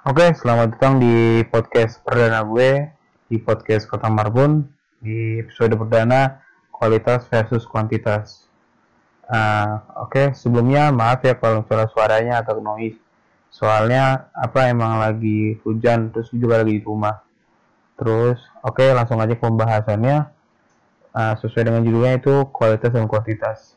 Oke, selamat datang di podcast perdana gue di podcast Kota Marbun di episode perdana kualitas versus kuantitas. Uh, Oke, sebelumnya maaf ya kalau suara suaranya atau noise. Soalnya apa emang lagi hujan terus juga lagi di rumah. Terus, oke langsung aja pembahasannya. Uh, sesuai dengan judulnya itu kualitas dan kuantitas.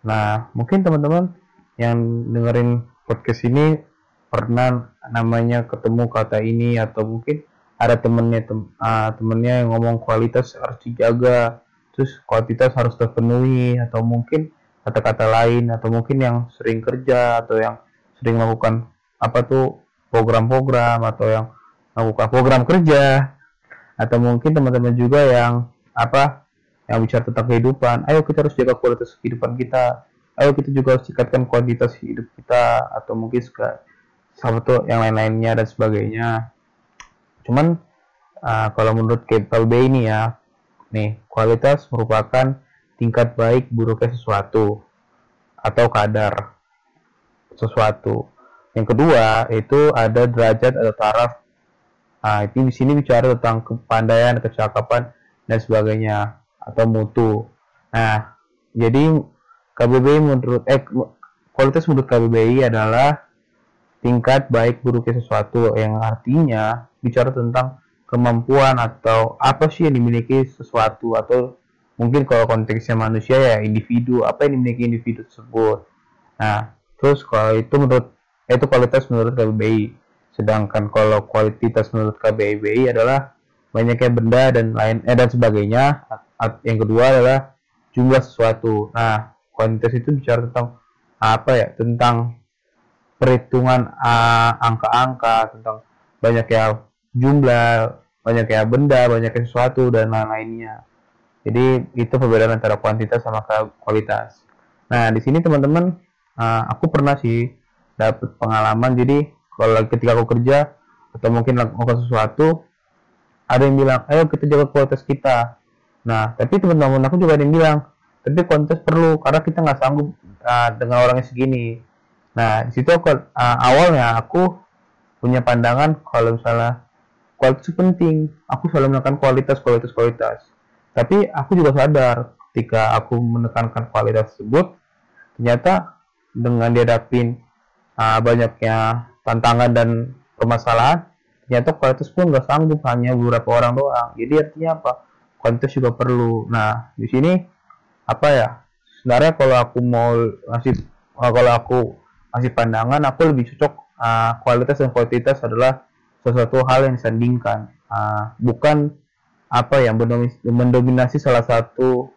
Nah, mungkin teman-teman yang dengerin podcast ini pernah namanya ketemu kata ini atau mungkin ada temennya tem, uh, temennya yang ngomong kualitas harus dijaga terus kuantitas harus terpenuhi atau mungkin kata-kata lain atau mungkin yang sering kerja atau yang sering melakukan apa tuh program-program atau yang melakukan program kerja. Atau mungkin teman-teman juga yang apa yang bicara tentang kehidupan ayo kita harus jaga kualitas kehidupan kita ayo kita juga harus tingkatkan kuantitas hidup kita atau mungkin sama tuh yang lain-lainnya dan sebagainya. Cuman uh, kalau menurut KPB ini ya nih kualitas merupakan tingkat baik buruknya sesuatu atau kadar sesuatu. Yang kedua itu ada derajat atau taraf. Nah itu di sini bicara tentang kepandaian kecakapan dan sebagainya atau mutu. Nah jadi KBBI menurut eh kualitas menurut KBBI adalah tingkat baik buruknya sesuatu yang artinya bicara tentang kemampuan atau apa sih yang dimiliki sesuatu atau mungkin kalau konteksnya manusia ya individu apa yang dimiliki individu tersebut. Nah terus kalau itu menurut itu kualitas menurut KBBI sedangkan kalau kualitas menurut KBBI adalah banyaknya benda dan lain eh dan sebagainya. Yang kedua adalah jumlah sesuatu. Nah kuantitas itu bicara tentang apa ya? Tentang perhitungan angka-angka tentang banyak ya jumlah, banyak ya benda, banyak ya sesuatu dan lain-lainnya. Jadi itu perbedaan antara kuantitas sama kualitas. Nah di sini teman-teman, uh, aku pernah sih dapat pengalaman. Jadi kalau ketika aku kerja atau mungkin lakukan sesuatu, ada yang bilang, ayo kita jaga kualitas kita. Nah tapi teman-teman aku juga ada yang bilang, tapi kuantitas perlu karena kita nggak sanggup uh, dengan orangnya segini Nah, di situ aku, uh, awalnya aku punya pandangan kalau misalnya kualitas penting, aku selalu menekan kualitas, kualitas, kualitas. Tapi aku juga sadar ketika aku menekankan kualitas tersebut, ternyata dengan dihadapin uh, banyaknya tantangan dan permasalahan, ternyata kualitas pun nggak sanggup hanya beberapa orang doang. Jadi artinya apa? Kualitas juga perlu. Nah, di sini apa ya? Sebenarnya kalau aku mau ngasih, kalau aku masih pandangan aku lebih cocok uh, kualitas dan kuantitas adalah sesuatu hal yang disandingkan. Uh, bukan apa yang mendominasi salah satu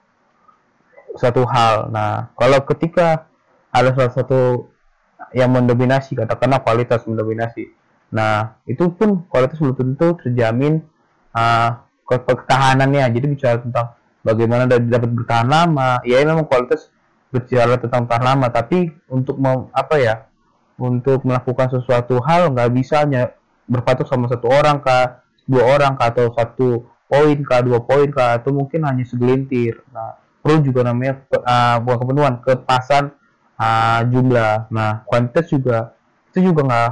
satu hal. Nah kalau ketika ada salah satu yang mendominasi katakanlah kualitas mendominasi. Nah itu pun kualitas belum tentu terjamin uh, ketahanannya. Jadi bicara tentang bagaimana dapat bertahan lama ya memang kualitas berbicara tentang lama tapi untuk mau apa ya untuk melakukan sesuatu hal nggak bisa hanya berpatok sama satu orang kah dua orang kah atau satu poin kah dua poin kah atau mungkin hanya segelintir. Nah perlu juga namanya uh, bukan kepenuhan kepasan uh, jumlah. Nah kuantitas juga itu juga nggak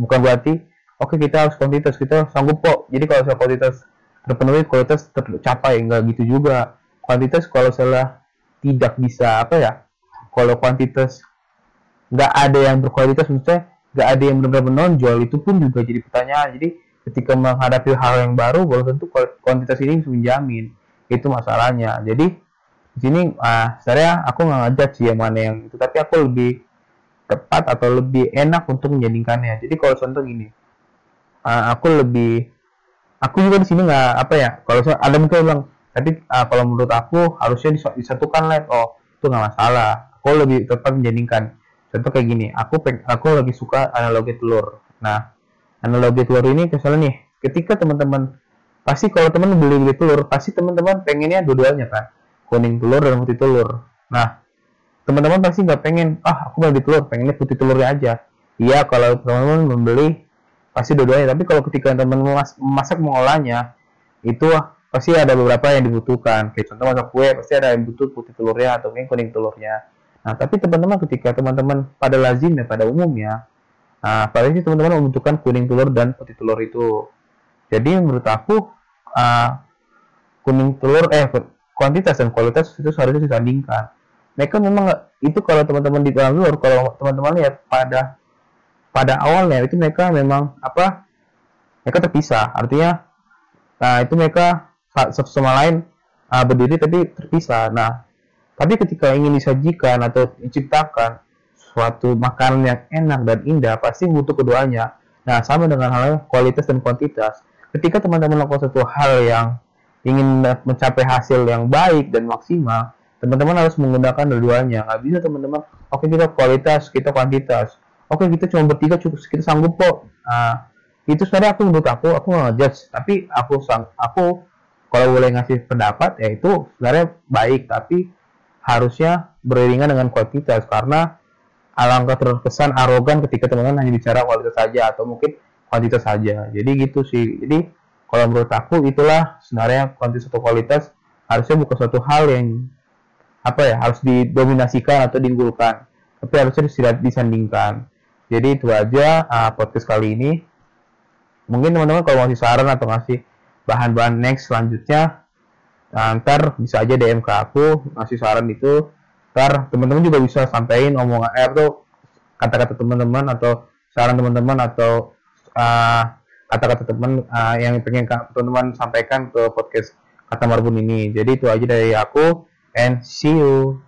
bukan berarti oke okay, kita harus kuantitas kita sanggup kok. Jadi kalau saya kuantitas terpenuhi kualitas tercapai nggak gitu juga. Kuantitas kalau salah tidak bisa apa ya kalau kuantitas nggak ada yang berkualitas maksudnya nggak ada yang benar-benar menonjol itu pun juga jadi pertanyaan. Jadi ketika menghadapi hal yang baru belum tentu kuantitas ini bisa menjamin. Itu masalahnya. Jadi di sini ah sebenarnya aku nggak ngajak sih yang mana yang itu tapi aku lebih tepat atau lebih enak untuk menjadikannya. Jadi kalau contoh gini uh, aku lebih aku juga di sini nggak apa ya kalau ada mungkin bilang tapi uh, kalau menurut aku harusnya disatukan lab oh itu nggak masalah. Aku lebih tetap menjadikan contoh kayak gini aku aku lebih suka analogi telur. Nah analogi telur ini misalnya nih ketika teman-teman pasti kalau teman beli beli telur pasti teman-teman pengennya dua-duanya kan kuning telur dan putih telur. Nah teman-teman pasti nggak pengen ah aku beli telur pengennya putih telurnya aja. Iya kalau teman-teman membeli pasti dua-duanya. Tapi kalau ketika teman-teman memasak mengolahnya itu pasti ada beberapa yang dibutuhkan kayak contoh masak kue pasti ada yang butuh putih telurnya atau mungkin kuning telurnya nah tapi teman-teman ketika teman-teman pada lazim ya pada umumnya Nah, paling sih teman-teman membutuhkan kuning telur dan putih telur itu. Jadi menurut aku uh, kuning telur eh kuantitas dan kualitas itu seharusnya disandingkan. Mereka memang itu kalau teman-teman di dalam luar kalau teman-teman lihat pada pada awalnya itu mereka memang apa mereka terpisah artinya nah itu mereka satu sama lain uh, berdiri tapi terpisah. Nah tapi ketika ingin disajikan atau diciptakan suatu makanan yang enak dan indah pasti butuh keduanya. Nah sama dengan halnya kualitas dan kuantitas. Ketika teman-teman melakukan suatu hal yang ingin mencapai hasil yang baik dan maksimal teman-teman harus menggunakan dua-duanya nggak bisa teman-teman oke kita kualitas kita kuantitas. Oke kita cuma bertiga cukup kita sanggup kok. Nah, itu sebenarnya aku menurut aku aku nggak ngejudge. Tapi aku sang aku kalau boleh ngasih pendapat ya itu sebenarnya baik tapi harusnya beriringan dengan kualitas. Karena alangkah terkesan arogan ketika teman-teman hanya bicara kualitas saja atau mungkin kuantitas saja. Jadi gitu sih. Jadi kalau menurut aku itulah sebenarnya kuantitas atau kualitas harusnya bukan suatu hal yang apa ya harus didominasikan atau diunggulkan tapi harusnya tidak disandingkan. Jadi itu aja uh, podcast kali ini. Mungkin teman-teman kalau masih saran atau ngasih bahan-bahan next selanjutnya, nah, ntar bisa aja DM ke aku ngasih saran itu. Ntar teman-teman juga bisa sampaikan omongan eh, atau kata-kata teman-teman atau saran teman-teman atau kata kata-kata teman uh, yang pengen teman-teman sampaikan ke podcast kata marbun ini. Jadi itu aja dari aku and see you.